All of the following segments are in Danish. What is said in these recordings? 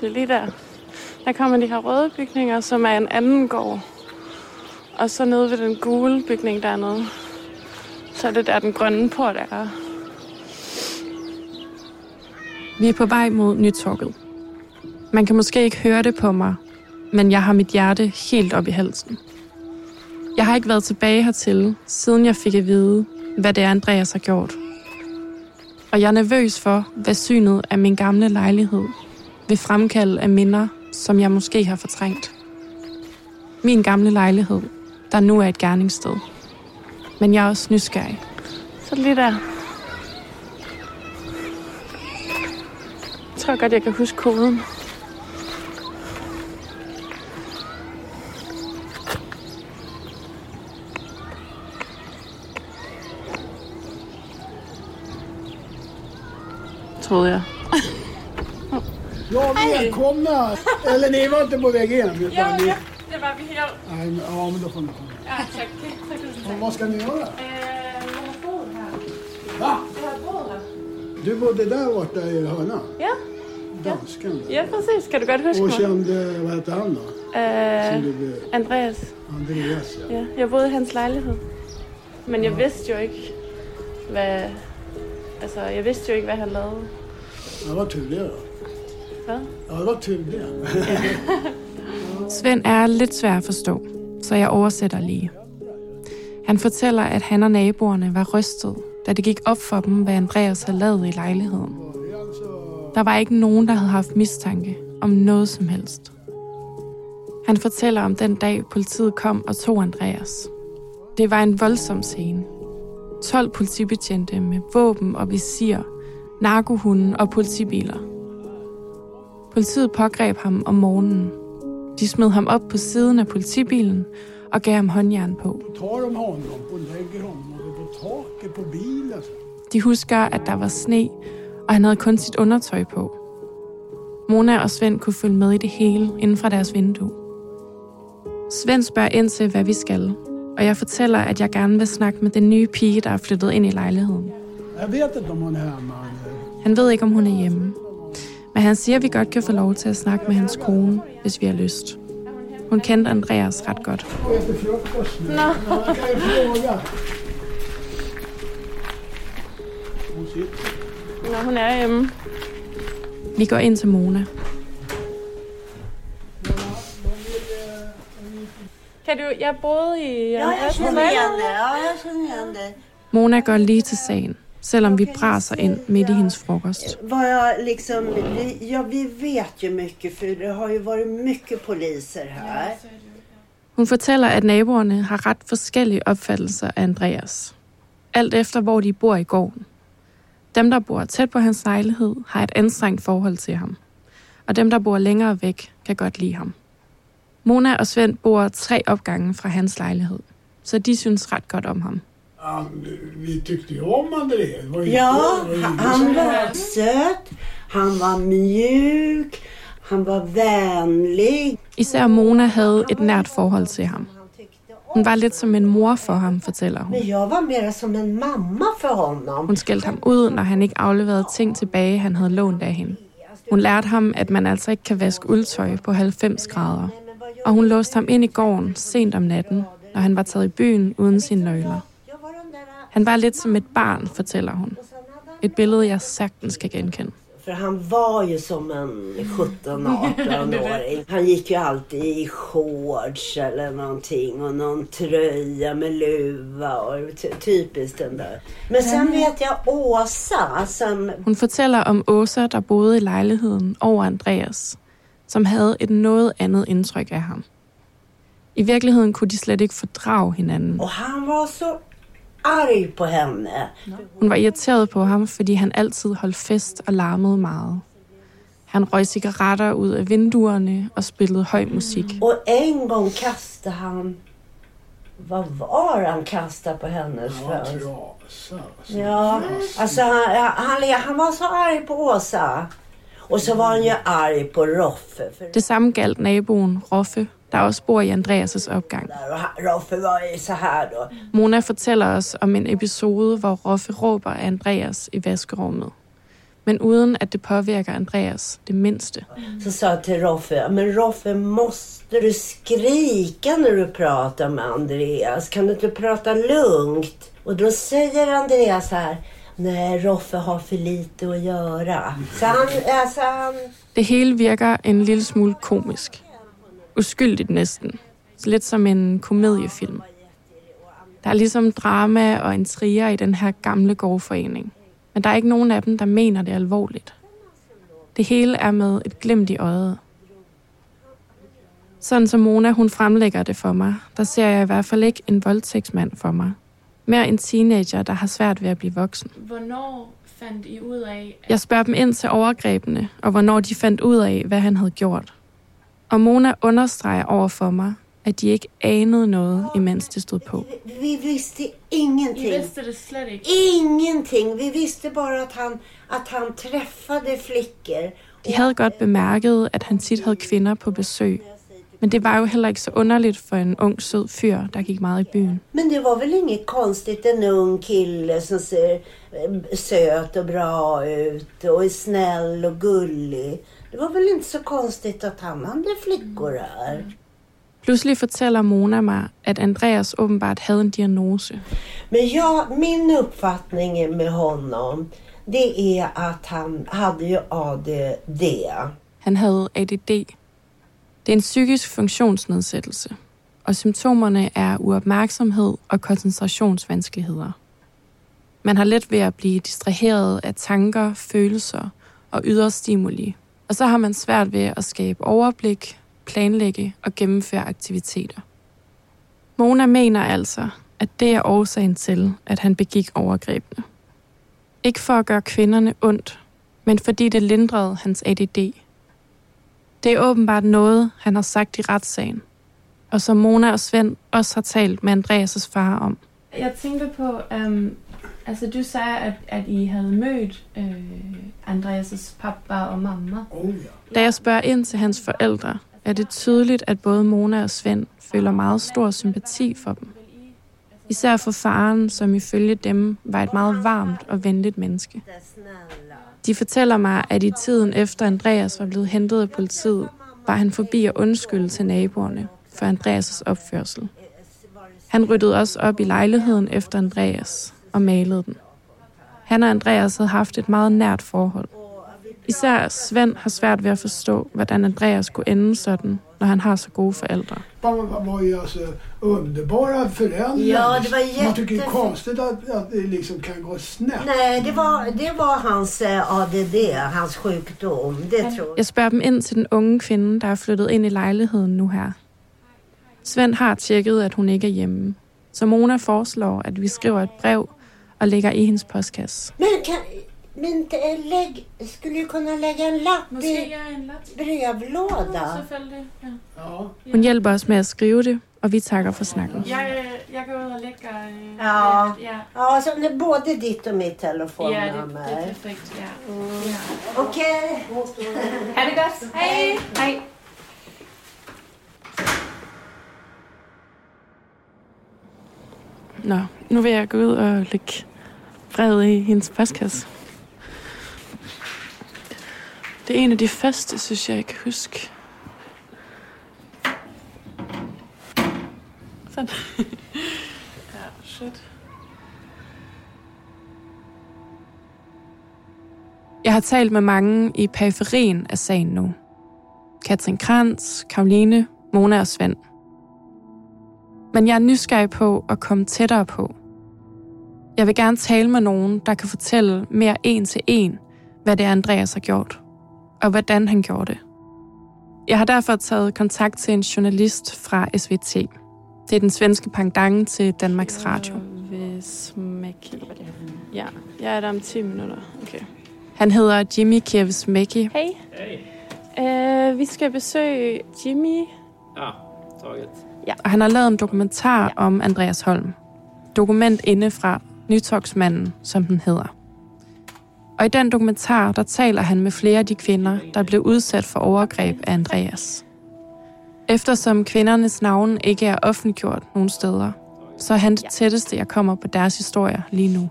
Det er lige der. Der kommer de her røde bygninger, som er en anden gård. Og så nede ved den gule bygning dernede, så er det der, den grønne port er. Vi er på vej mod Nytorket. Man kan måske ikke høre det på mig, men jeg har mit hjerte helt op i halsen. Jeg har ikke været tilbage hertil, siden jeg fik at vide, hvad det er, Andreas har gjort. Og jeg er nervøs for, hvad synet af min gamle lejlighed vil fremkalde af minder, som jeg måske har fortrængt. Min gamle lejlighed, der nu er et gerningssted. Men jeg er også nysgerrig. Så lige der. Jeg tror godt, jeg kan huske koden. Troede jeg. Ja, välkomna! Eller ni var inte på väg hem? Utan Ja, ni... ja, det var vi her. Nej, men, ja, men då får ni komma. Ja, tak. Och Vad ska ni göra? Jeg har boet her. Va? Har boet her. Du bodde där borta i hörnan? Ja, Dansken där. ja præcis. Kan du godt huske Och kände, vad hette han då? Blev, Andreas. Andreas ja. Ja, jeg boede i hans lejlighed. Men jeg vidste jo ikke, hvad... Altså, jeg vidste jo ikke, hvad han lavede. Det var då. Hvad? Det var tur det. Svend er lidt svær at forstå, så jeg oversætter lige. Han fortæller, at han og naboerne var rystet, da det gik op for dem, hvad Andreas havde lavet i lejligheden. Der var ikke nogen, der havde haft mistanke om noget som helst. Han fortæller om den dag, politiet kom og tog Andreas. Det var en voldsom scene. 12 politibetjente med våben og visir, narkohunden og politibiler. Politiet pågreb ham om morgenen. De smed ham op på siden af politibilen og gav ham håndjern på. De husker, at der var sne, og han havde kun sit undertøj på. Mona og Svend kunne følge med i det hele inden fra deres vindue. Svend spørger ind til, hvad vi skal, og jeg fortæller, at jeg gerne vil snakke med den nye pige, der er flyttet ind i lejligheden. Jag vet inte om hemma. eller- Han ved ikke, om hun er hjemme. Men han siger, at vi godt kan få lov til at snakke med hans kone, hvis vi har lyst. Hun kendte Andreas ret godt. Sitter. Nå, hun er hjemme. Vi går ind til Mona. Kan du, jeg boede i... Ja, jag känner igen det. Mona går lige til sagen, selvom vi braser ind midt i hendes frokost. Vad jag liksom, vi, ja, vi vet ju mycket för det har ju varit mycket poliser här. Hun fortæller, at naboerne har ret forskellige opfattelser af Andreas. Alt efter, hvor de bor i gården. Dem, der bor tæt på hans lejlighed, har et anstrengt forhold til ham. Og dem, der bor længere væk, kan godt lide ham. Mona og Svend bor tre opgange fra hans lejlighed, så de synes ret godt om ham. Ja, vi tyckte ju om Andreas. Det var ju- Ja, det var han var söt, han var mjuk, han var vänlig. Især Mona havde et nært forhold til ham. Hun var lidt som en mor for ham, fortæller hun. Men jag var mer som en mamma för honom. Hun skældte ham ud, når han ikke afleverede ting tilbage, han havde lånt af hende. Hun lærte ham, at man altså ikke kan vaske uldtøj på 90 grader. Og hun låste ham ind i gården sent om natten, når han var taget i byen uden sine nøgler. Jag var den där, Han var lidt som et barn, fortæller hun. Et billede, jeg sagtens kan genkende. för han var ju som en 17-18-åring. Han gick ju alltid i shorts eller någonting och någon tröja med luva och ty- typiskt den där. Men sen vet jag Åsa som Hun fortæller om Åsa, der boede i lejligheden over Andreas, som havde et noget andet indtryk af ham. I virkeligheden kunne de slet ikke fordrage hinanden. Och han var så arg på henne. Hun var irriteret på ham, fordi han altid holdt fest og larmede meget. Han røg cigaretter ud af vinduerne og spillede høj musik. Och en gång kastade han... Vad var han kastade på hennes Ja. Ja, alltså han, han, han var så arg på Åsa. Och så var han ju arg på Roffe. Det samme galt naboen Roffe, der også bor i Andreas' opgang. Mona fortæller os om en episode, hvor Roffe råber af Andreas i vaskerummet. Men uden at det påvirker Andreas det mindste. Så sa jag till Roffe, men Roffe måste du skrika när du pratar med Andreas? Kan du inte prata lugnt? Och då säger Andreas här, nej Roffe har för lite att göra. Så han, alltså han Det hele virker en lille smule komisk. Uskyldigt næsten. Lidt som en komediefilm. Der er ligesom drama og intriger i den her gamle gårdforening. Men der er ikke nogen af dem, der mener det alvorligt. Det hele er med et glimt i øjet. Sådan som Mona hun fremlægger det for mig, der ser jeg i hvert fald ikke en voldtægtsmand for mig. Mere en teenager, der har svært ved at blive voksen. Hvornår fandt I ud af... Jeg spørger dem ind til overgrebene, og hvornår de fandt ud af, hvad han havde gjort. Og Mona understreger over for mig, at de ikke anede noget, imens det stod på. Vi visste ingenting. det slet ikke. Ingenting. Vi visste bara att han, att han träffade flickor. De havde godt bemærket, at han tit havde kvinder på besøg. Men det var jo heller ikke så underligt for en ung, sød fyr, der gik meget i byen. Men det var väl inget konstigt en ung kille som ser eh, söt och bra ut och är snäll och gullig. Det var väl inte så konstigt att han hade flickor här. Pludselig fortæller Mona mig, at Andreas åbenbart havde en diagnose. Men jag, min uppfattning med honom det är att han hade ju ADD. Han havde ADD. Det er en psykisk funktionsnedsættelse, og symptomerne er uopmærksomhed og koncentrationsvanskeligheder. Man har let ved at blive distraheret af tanker, følelser og ydre stimuli, og så har man svært ved at skabe overblik, planlægge og gennemføre aktiviteter. Mona mener altså, at det er årsagen til, at han begik overgrebene. Ikke for at gøre kvinderne ondt, men fordi det lindrede hans ADD. Det er åbenbart noget, han har sagt i retssagen, og som Mona og Svend også har talt med Andreas' far om. Jeg tænkte på, um, altså du sagde, at, at I havde mødt øh, Andreas' pappa og mamma. Oh, ja. Da jeg spørger ind til hans forældre, er det tydeligt, at både Mona og Svend føler meget stor sympati for dem. Især for faren, som ifølge dem var et meget varmt og venligt menneske. De fortæller mig, at i tiden efter Andreas var blevet hentet af politiet, var han forbi at undskylde til naboerne for Andreas' opførsel. Han ryddede også op i lejligheden efter Andreas og malede den. Han og Andreas havde haft et meget nært forhold. Især Svend har svært ved at forstå, hvordan Andreas kunne ende sådan, når han har så gode forældre. De var ju alltså underbara föräldrar. Ja, det var Man tycker det är konstigt att, att det liksom kan gå snett. Nej, det var, det var hans eh, ADD, hans sjukdom. Det tror jag. Jeg spørger dem ind til den unge kvinde, der er flyttet ind i lejligheden nu her. Svend har tjekket, at hun ikke er hjemme. Så Mona foreslår, at vi skriver et brev og lægger i hendes postkasse. Men, kan, men lägg, skulle ju kunna lägga en lapp i en lapp. brevlåda. Selvfølgelig. Ja. Ja. Hun hjælper os med at skrive det, og vi takker for snakken. Jeg, jeg går ud og lægger... Øh, Ja. ja. Ja, så det är både ditt och mitt Ja, det, telefonnummer. det er perfekt. Ja. ja. Okej. Ha' det godt. Hej. Hej. Nå, nu vil jeg gå ud og lægge brevet i hendes postkasse. Det er en af de første, synes jeg, jeg kan huske. Sådan. ja, shit. Jeg har talt med mange i periferien af sagen nu. Katrin Krantz, Karoline, Mona og Svend. Men jeg er nysgerrig på at komme tættere på. Jeg vil gerne tale med nogen, der kan fortælle mere en til en, hvad det er, Andreas har gjort, og hvordan han gjorde det. Jeg har derfor taget kontakt til en journalist fra SVT. Det er den svenske pendant til Danmarks Radio. Ja, jeg er der om 10 minutter. Okay. Han hedder Jimmy Kievismeki. Hej. Hey. Uh, vi skal besøge Jimmy. Ja, taget. Ja, og han har lavet en dokumentar om Andreas Holm. Dokument inde fra Nytogsmanden, som den hedder. Og i den dokumentar, der taler han med flere af de kvinder, der blev udsat for overgreb af Andreas. Eftersom kvindernes navne ikke er offentliggjort nogen steder, så er han det tætteste, jeg kommer på deres historier lige nu.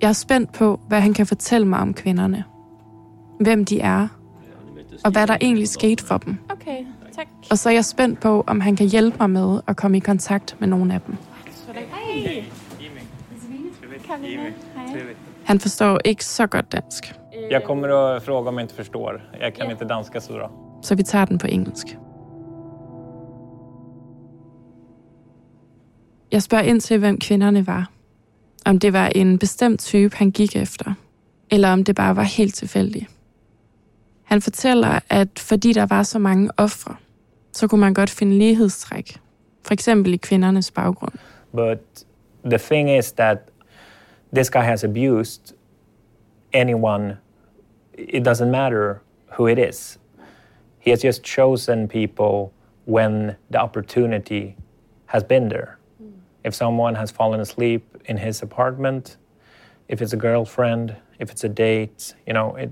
Jeg er spændt på, hvad han kan fortælle mig om kvinderne. Hvem de er, og hvad der egentlig skete for dem. Okay, tak. Og så er jeg spændt på, om han kan hjælpe mig med at komme i kontakt med nogle af dem. Hej. Han forstår ikke så godt dansk, Jag kommer att fråga om jag inte förstår. Jag kan inte danska så bra. så vi tager den på engelsk. Jeg spørger ind til, hvem kvinderne var. Om det var en bestemt type, han gik efter, eller om det bare var helt tilfældigt. Han fortæller, at fordi der var så mange ofre, så kunne man godt finde lighedstræk. For eksempel i kvindernes baggrund. But the thing is that this guy has abused anyone. It doesn't matter who it is. He has just chosen people when the opportunity has been there. Hmm. If someone has fallen asleep in his apartment, if it's a girlfriend, if it's a date, you know, it,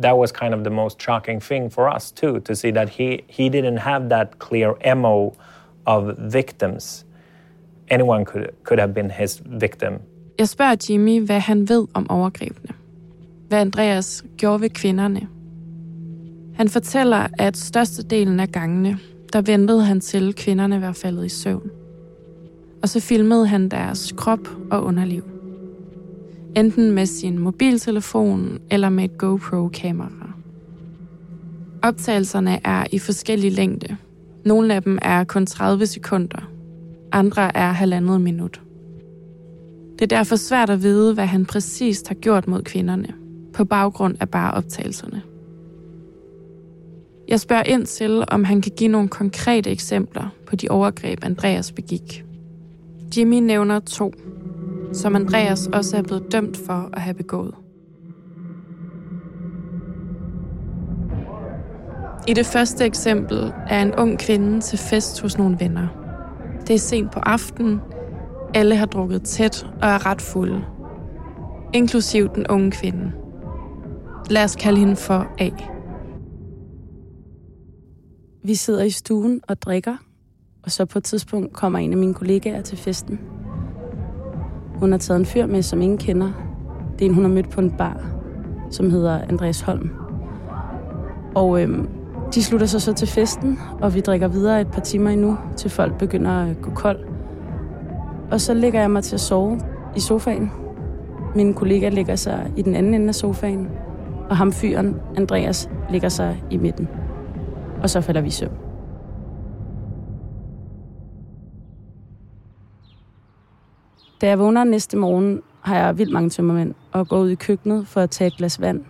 that was kind of the most shocking thing for us too to see that he he didn't have that clear mo of victims. Anyone could could have been his victim. Jeg spørger Jimmy, hvad han ved om overgrebene. Hvad Andreas gjorde ved kvinderne. Han fortæller, at størstedelen af gangene, der ventede han til kvinderne var faldet i søvn. Og så filmede han deres krop og underliv. Enten med sin mobiltelefon eller med et GoPro-kamera. Optagelserne er i forskellig længde. Nogle af dem er kun 30 sekunder. Andre er halvandet minut. Det er derfor svært at vide, hvad han præcist har gjort mod kvinderne, på baggrund af bare optagelserne. Jeg spørger ind til, om han kan give nogle konkrete eksempler på de overgreb, Andreas begik. Jimmy nævner to, som Andreas også er blevet dømt for at have begået. I det første eksempel er en ung kvinde til fest hos nogle venner. Det er sent på aftenen. Alle har drukket tæt og er ret fulde. Inklusiv den unge kvinde. Lad os kalde hende for A. Vi sidder i stuen og drikker, og så på et tidspunkt kommer en af mine kollegaer til festen. Hun har taget en fyr med, som ingen kender. Det er en, hun har mødt på en bar, som hedder Andreas Holm. Og øhm, de slutter sig så til festen, og vi drikker videre et par timer endnu, til folk begynder at gå kold. Og så lægger jeg mig til at sove i sofaen. Min kollega ligger sig i den anden ende af sofaen, og ham fyren, Andreas, ligger sig i midten. Og så falder vi i søvn. Da jeg vågner næste morgen, har jeg vildt mange tømmermænd og går ud i køkkenet for at tage et glas vand.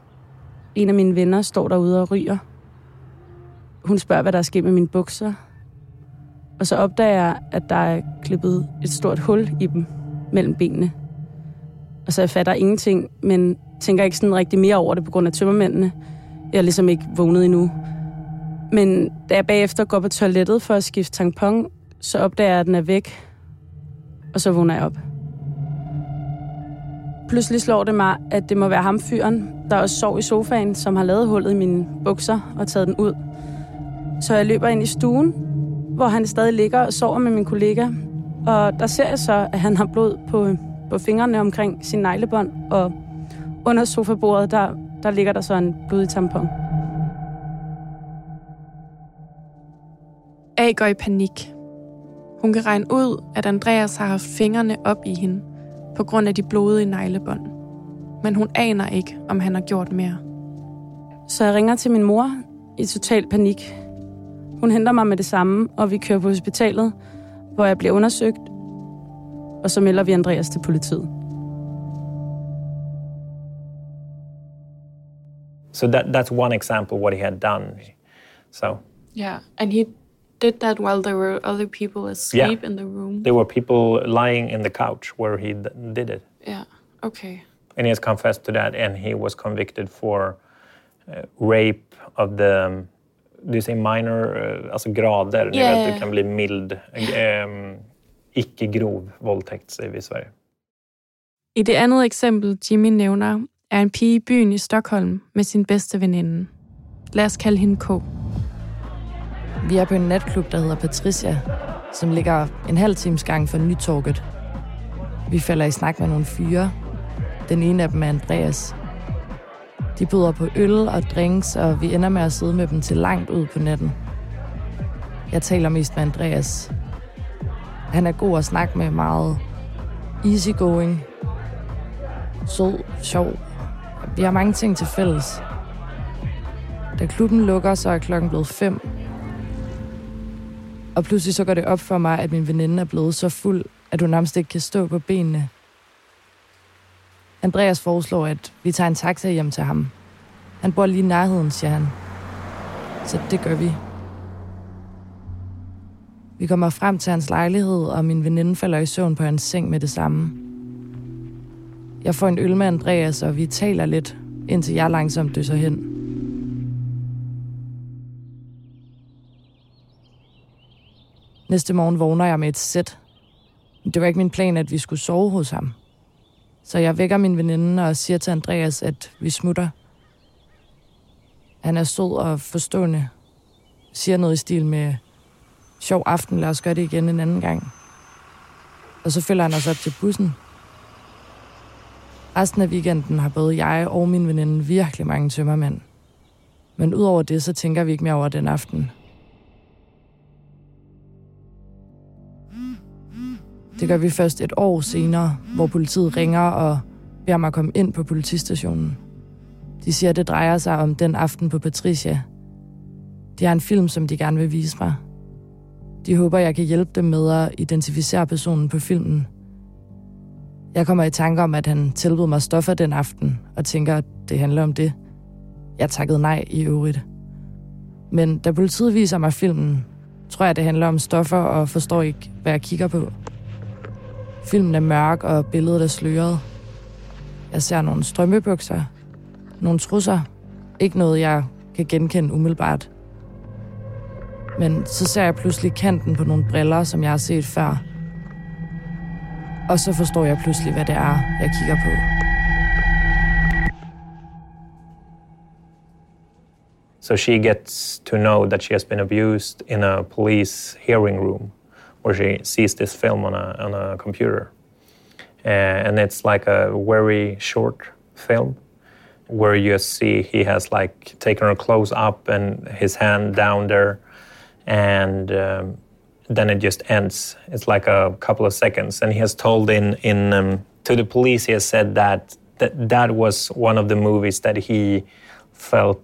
En af mine venner står derude og ryger. Hun spørger, hvad der er sket med mine bukser. Og så opdager jeg, at der er klippet et stort hul i dem mellem benene. Og så jeg fatter ingenting, men tænker ikke sådan rigtig mere over det på grund af tømmermændene. Jeg er ligesom ikke vågnet endnu. Men da jeg bagefter går på toilettet for at skifte tampon, så opdager jeg, at den er væk. Og så vågner jeg op. Pludselig slår det mig, at det må være ham fyren, der også sov i sofaen, som har lavet hullet i mine bukser og taget den ud. Så jeg løber ind i stuen, hvor han stadig ligger og sover med min kollega. Og der ser jeg så, at han har blod på, på fingrene omkring sin neglebånd, og under sofabordet, der, der ligger der så en blodig tampon. A går i panik. Hun kan regne ud, at Andreas har haft fingrene op i hende på grund af de blodige neglebånd. Men hun aner ikke, om han har gjort mere. Så jeg ringer til min mor i total panik. Hun henter mig med det samme, og vi kører på hospitalet, hvor jeg bliver undersøgt, og så melder vi Andreas til politiet. So that that's one example what he had done. So Yeah, and he did that while there were other people asleep in the room? There were people lying in the couch where he d- did it. Yeah, okay. And he has confessed to that, and he was convicted for uh, rape of the, you say minor, uh, alltså grader, Yeah. vet det kan bli mild, um, icke grov våldtäkt säger vi i Sverige. I det andet eksempel, Jimmy nævner, er en pige i byen i Stockholm med sin bedste veninde. Lad os kalde hende K. Vi er på en natklub, der hedder Patricia, som ligger en halv times gang fra Nytorget. Vi falder i snak med nogle fyre. Den ene af dem er Andreas. De byder på øl og drinks, og vi ender med at sidde med dem til langt ud på natten. Jeg taler mest med Andreas. Han er god at snakke med, meget easygoing, sød, sjov. Vi har mange ting til fælles. Da klubben lukker, så er klokken blevet fem, og pludselig så går det op for mig, at min veninde er blevet så fuld, at hun nærmest ikke kan stå på benene. Andreas foreslår, at vi tager en taxa hjem til ham. Han bor lige i nærheden, siger han. Så det gør vi. Vi kommer frem til hans lejlighed, og min veninde falder i søvn på hans seng med det samme. Jeg får en øl med Andreas, og vi taler lidt, indtil jeg langsomt døser hen. Næste morgen vågner jeg med et sæt. Det var ikke min plan, at vi skulle sove hos ham. Så jeg vækker min veninde og siger til Andreas, at vi smutter. Han er sød og forstående. Siger noget i stil med, sjov aften, lad os gøre det igen en anden gang. Og så følger han os op til bussen. Resten af weekenden har både jeg og min veninde virkelig mange tømmermænd. Men udover det, så tænker vi ikke mere over den aften. Det gør vi først et år senere, hvor politiet ringer og beder mig komme ind på politistationen. De siger, at det drejer sig om den aften på Patricia. Det er en film, som de gerne vil vise mig. De håber, jeg kan hjælpe dem med at identificere personen på filmen. Jeg kommer i tanke om, at han tilbød mig stoffer den aften, og tænker, at det handler om det. Jeg takkede nej i øvrigt. Men da politiet viser mig filmen, tror jeg, det handler om stoffer, og forstår ikke, hvad jeg kigger på. Filmen er mørk, og billedet er sløret. Jeg ser nogle strømmebukser, nogle trusser. Ikke noget, jeg kan genkende umiddelbart. Men så ser jeg pludselig kanten på nogle briller, som jeg har set før. Og så forstår jeg pludselig, hvad det er, jeg kigger på. So she gets to know that she has been abused in a police hearing room where she sees this film on a, on a computer. Uh, and it's like a very short film where you see he has like taken her clothes up and his hand down there. And um, then it just ends. It's like a couple of seconds. And he has told in, in um, to the police, he has said that, that that was one of the movies that he felt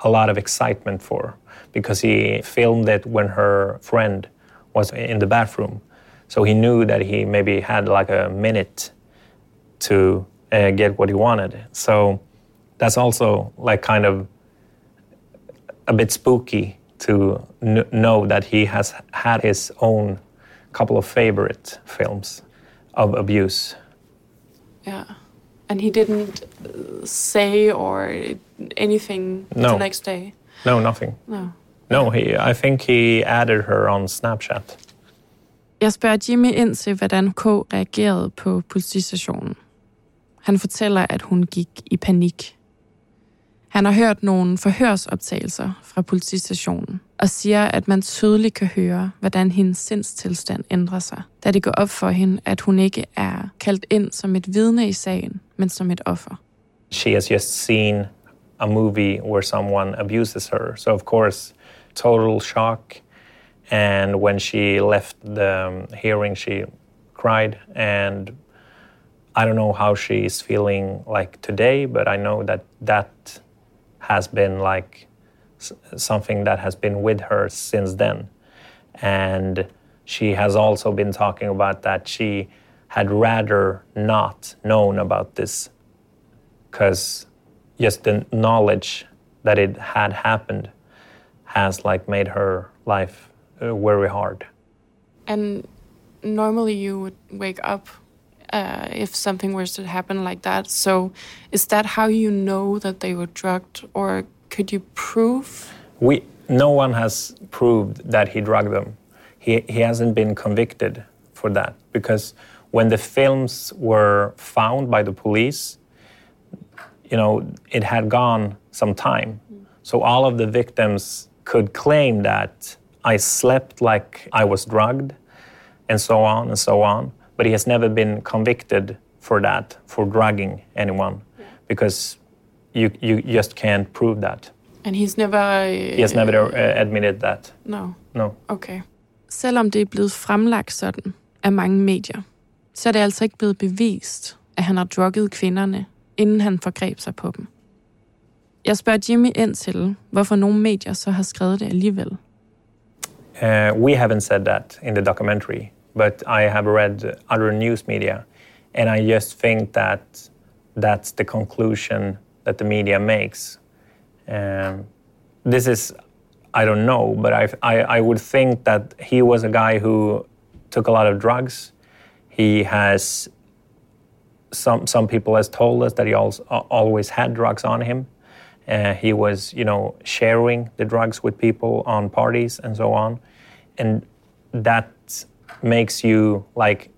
a lot of excitement for because he filmed it when her friend was in the bathroom. So he knew that he maybe had like a minute to uh, get what he wanted. So that's also like kind of a bit spooky to kn- know that he has had his own couple of favorite films of abuse. Yeah. And he didn't say or anything No. the next day? No, nothing. No. No, he. I think he added her on Snapchat. Jeg spørger Jimmy ind til, hvordan K reagerede på politistationen. Han fortæller, at hun gik i panik. Han har hørt nogle forhørsoptagelser fra politistationen og siger, at man tydeligt kan høre, hvordan hendes sindstilstand ændrer sig, da det går op for hende, at hun ikke er kaldt ind som et vidne i sagen, men som et offer. She has just seen a movie where someone abuses her. So, of course, total shock. And when she left the um, hearing, she cried. And I don't know how she's feeling like today, but I know that that has been like something that has been with her since then. And she has also been talking about that she had rather not known about this because just the knowledge that it had happened has like made her life uh, very hard. And normally you would wake up uh, if something was to happen like that. So is that how you know that they were drugged, or could you prove? We no one has proved that he drugged them. He he hasn't been convicted for that because when the films were found by the police, you know, it had gone some time. So all of the victims could claim that I slept like I was drugged and so on and so on. But he has never been convicted for that, for drugging anyone, because you, you just can't prove that. And he's never... Uh, He has never uh, admitted that. No. No. Okay. Selvom det er blevet fremlagt sådan af mange medier, så er det altså ikke blevet bevist, at han har drugget kvinderne, inden han forgreb sig på dem. Jeg spørger Jimmy ind til, hvorfor nogle medier så har skrevet det alligevel. Uh, we haven't said that in the documentary, but I have read other news media, and I just think that that's the conclusion that the media makes. Um, this is, I don't know, but I, I, I would think that he was a guy who took a lot of drugs. He has some some people has told us that he also always had drugs on him. Uh, he was, you know, sharing the drugs with people on parties and so on, and that makes you like,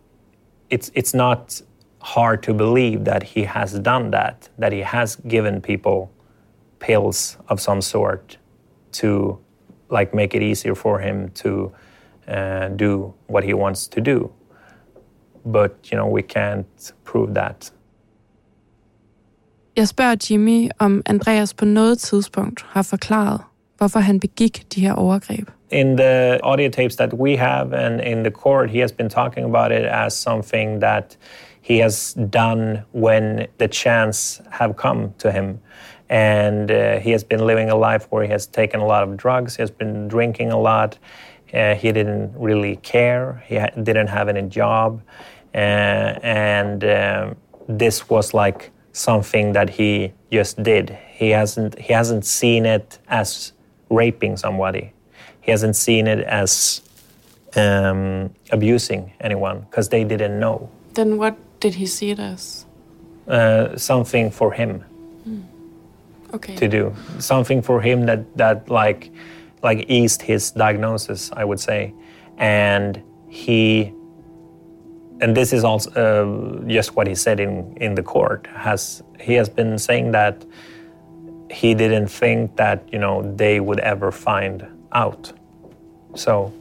it's it's not hard to believe that he has done that, that he has given people pills of some sort to, like, make it easier for him to uh, do what he wants to do. But you know, we can't prove that. Jeg spørger Jimmy, om Andreas på noget tidspunkt har forklaret, hvorfor han begik de her overgreb. In the audio tapes that we have and in the court, he has been talking about it as something that he has done when the chance have come to him. And uh, he has been living a life where he has taken a lot of drugs, he has been drinking a lot. Uh, he didn't really care, he ha- didn't have any job. Uh, and um this was like something that he just did. He hasn't he hasn't seen it as raping somebody. He hasn't seen it as um, abusing anyone because they didn't know. Then what did he see it as? Uh, something for him Okay. to do. Something for him that that like like eased his diagnosis, I would say, and he. And this is also uh, just what he said in, in the court. Has he has been saying that he didn't think that you know they would ever find out. So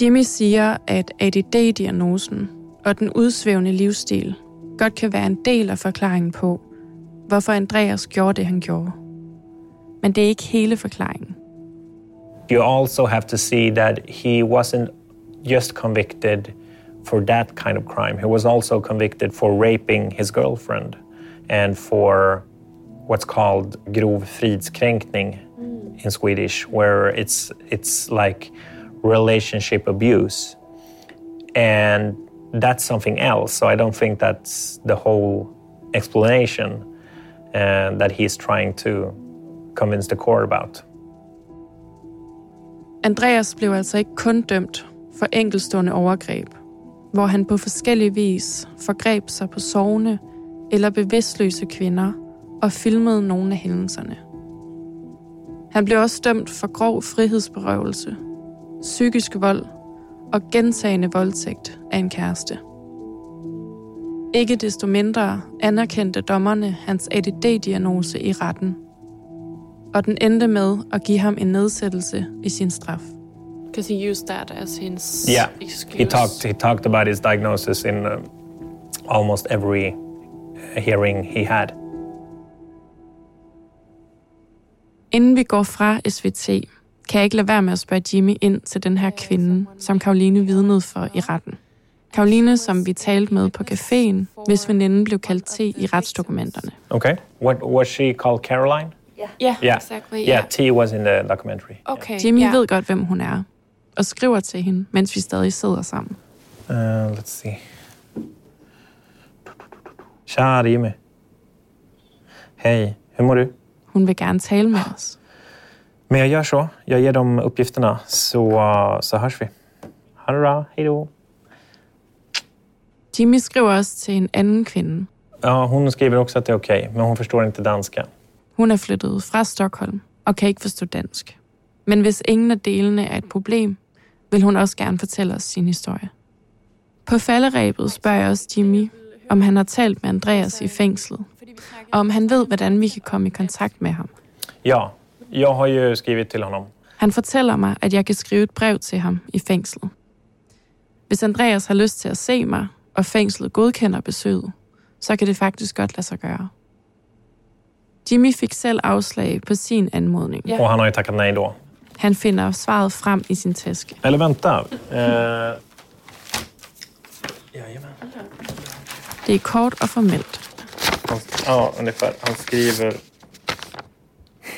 Jimmy siger, at ADD-diagnosen og den udsvævende livsstil godt kan være en del af forklaringen på, hvorfor Andreas gjorde det, han gjorde. Men det er ikke hele forklaringen. you also have to see that he wasn't just convicted for that kind of crime. He was also convicted for raping his girlfriend and for what's called grov fridskränkning in Swedish, where it's it's like relationship abuse. And that's something else. So I don't think that's the whole explanation uh, that he's trying to convince the court about. Andreas blev altså ikke kun dømt for enkelstående overgreb, hvor han på forskellige vis forgreb sig på sovende eller bevidstløse kvinder og filmede nogle af hændelserne. Han blev også dømt for grov frihedsberøvelse, psykisk vold og gentagende voldtægt af en kæreste. Ikke desto mindre anerkendte dommerne hans ADD-diagnose i retten, og den endte med at give ham en nedsættelse i sin straf. Because he used that as his Yeah, he talked. He talked about his diagnosis in uh, almost every uh, hearing he had. Inden vi går fra SVT, kan jeg ikke lade være med at spørge Jimmy ind til den her kvinde, som Karoline vidnede for i retten. Karoline, som vi talte med på caféen, hvis veninden blev kaldt til i retsdokumenterne. Okay. What was she called? Caroline. Ja, Yeah. exactly. Yeah. T was in the documentary. Okay. Jimmy ja. ved godt, hvem hun er, og skriver til hende, mens vi stadig sidder sammen. Uh, let's see. Jimmy. Hej, hur mår du? Hun vil gerne tale med os. Men jag gör så. Jag ger dem uppgifterna så, så hörs vi. Ha det bra. Hej då. Jimmy skriver også til en anden kvinde. Ja, hon skriver också att det är okej, men hon förstår inte danska. Hun er flyttet fra Stockholm og kan ikke forstå dansk. Men hvis ingen af delene er et problem, vil hun også gerne fortælle os sin historie. På falderæbet spørger jeg også Jimmy, om han har talt med Andreas i fængslet, og om han ved, hvordan vi kan komme i kontakt med ham. Ja, jag har ju skrivit till honom. Han fortæller mig, at jeg kan skrive et brev til ham i fængslet. Hvis Andreas har lyst til at se mig, og fængslet godkender besøget, så kan det faktisk godt lade sig gøre. Jimmy fik selv afslag på sin anmodning. Och han har ju tackat nej då. Han finder svaret frem i sin taske. Eller vänta. Eh... Jajamän. Det er kort og formelt. Han, ja, ungefär. Han skriver...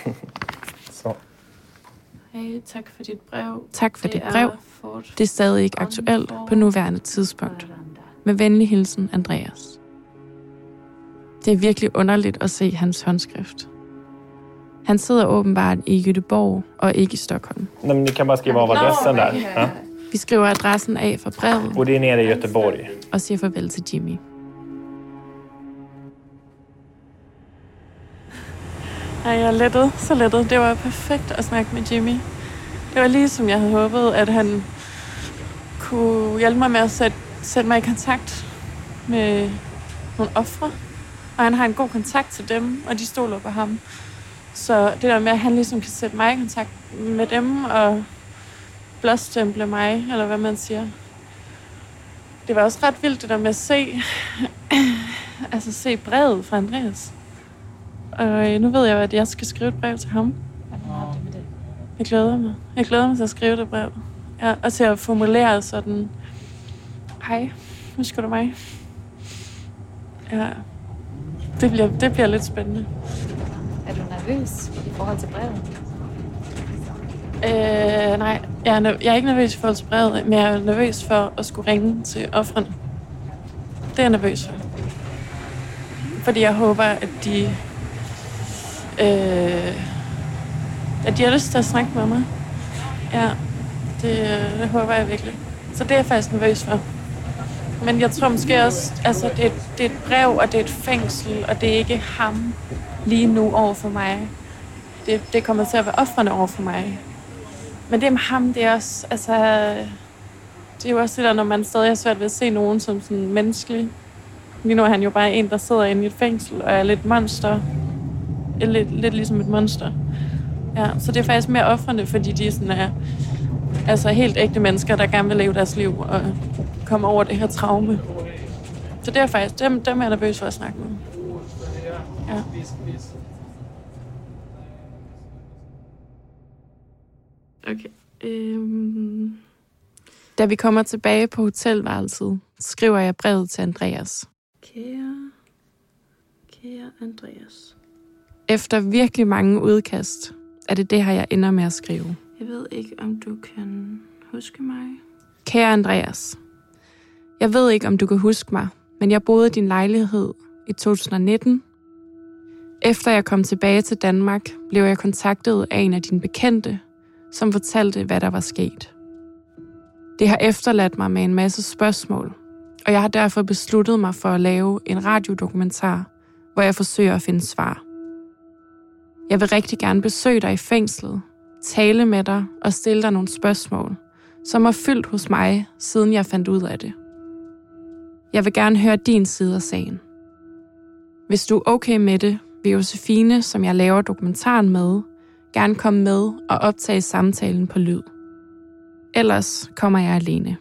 så. Hey, tak for dit brev. Tak for Det dit brev. Det er stadig ikke aktuelt på nuværende tidspunkt. Med venlig hilsen, Andreas. Det er virkelig underligt at se hans håndskrift. Han sidder åbenbart i Göteborg og ikke i Stockholm. Nej, men ni kan bara skriva av adressen där. Ja. Vi skriver adressen af for brevet Och det är nere i Göteborg. og siger farvel til Jimmy. Ej, jeg er lettet. Så lettet. Det var perfekt at snakke med Jimmy. Det var lige som jeg havde håbet, at han kunne hjælpe mig med at sætte, sætte mig i kontakt med nogle ofre. Og han har en god kontakt til dem, og de stoler på ham. Så det der med, at han ligesom kan sætte mig i kontakt med dem og blåstemple mig, eller hvad man siger. Det var også ret vildt det der med at se, altså se brevet fra Andreas. Og øh, nu ved jeg, at jeg skal skrive et brev til ham. Jeg glæder mig. Jeg glæder mig til at skrive det brev. Ja, og til at formulere sådan, hej, husker du mig? Ja, det bliver, det bliver lidt spændende. Nervøs i forhold til brevet? Øh, nej, jeg er, jeg er ikke nervøs i forhold til brevet, men jeg er nervøs for at skulle ringe til offrene. Det er jeg nervøs for. Fordi jeg håber, at de... Øh, at de har lyst til at snakke med mig. Ja, det, øh, det håber jeg virkelig. Så det er jeg faktisk nervøs for. Men jeg tror måske også, altså det, det er et brev, og det er et fængsel, og det er ikke ham lige nu over for mig. Det, det kommer til at være offrene over for mig. Men det med ham, det er også, altså, det er jo også det der, når man stadig har svært ved at se nogen som sådan menneskelig. Lige nu er han jo bare en, der sidder inde i et fængsel og er lidt monster. Lidt, lidt ligesom et monster. Ja, så det er faktisk mere offrende, fordi de sådan er altså helt ægte mennesker, der gerne vil leve deres liv og komme over det her traume. Så det er faktisk, dem, dem er jeg nervøs for at snakke med. Ja. Okay. Øhm. Da vi kommer tilbage på hotelværelset, skriver jeg brevet til Andreas. Kære, kære Andreas. Efter virkelig mange udkast, er det det her, jeg ender med at skrive. Jeg ved ikke, om du kan huske mig. Kære Andreas. Jeg ved ikke, om du kan huske mig, men jeg boede i din lejlighed i 2019. Efter jeg kom tilbage til Danmark, blev jeg kontaktet af en af dine bekendte, som fortalte, hvad der var sket. Det har efterladt mig med en masse spørgsmål, og jeg har derfor besluttet mig for at lave en radiodokumentar, hvor jeg forsøger at finde svar. Jeg vil rigtig gerne besøge dig i fængslet, tale med dig og stille dig nogle spørgsmål, som har fyldt hos mig, siden jeg fandt ud af det. Jeg vil gerne høre din side af sagen. Hvis du er okay med det, vil Josefine, som jeg laver dokumentaren med, gerne komme med og optage samtalen på lyd. Ellers kommer jeg alene.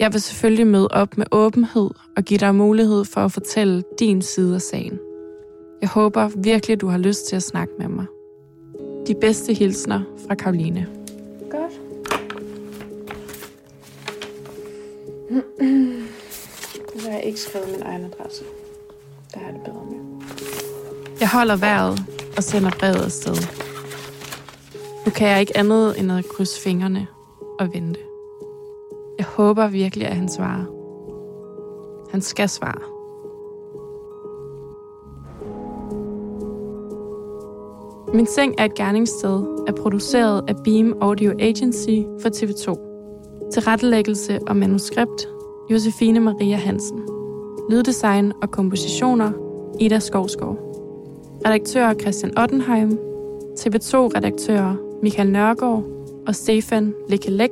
Jeg vil selvfølgelig møde op med åbenhed og give dig mulighed for at fortælle din side af sagen. Jeg håber virkelig, du har lyst til at snakke med mig. De bedste hilsner fra Karoline. Godt skrevet min egen adresse. Der har jeg det bedre med. Jeg holder vejret og sender brevet afsted. Nu kan jeg ikke andet end at krydse fingrene og vente. Jeg håber virkelig, at han svarer. Han skal svare. Min Seng er et gerningssted er produceret af Beam Audio Agency for TV2. Tilrettelæggelse og manuskript Josefine Maria Hansen. Lyddesign og kompositioner Ida Skovskov. Redaktør Christian Ottenheim. TV2-redaktører Michael Nørgaard og Stefan Lekelek.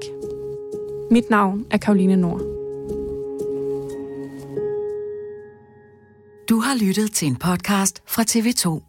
Mit navn er Karoline Nord. Du har lyttet til en podcast fra TV2.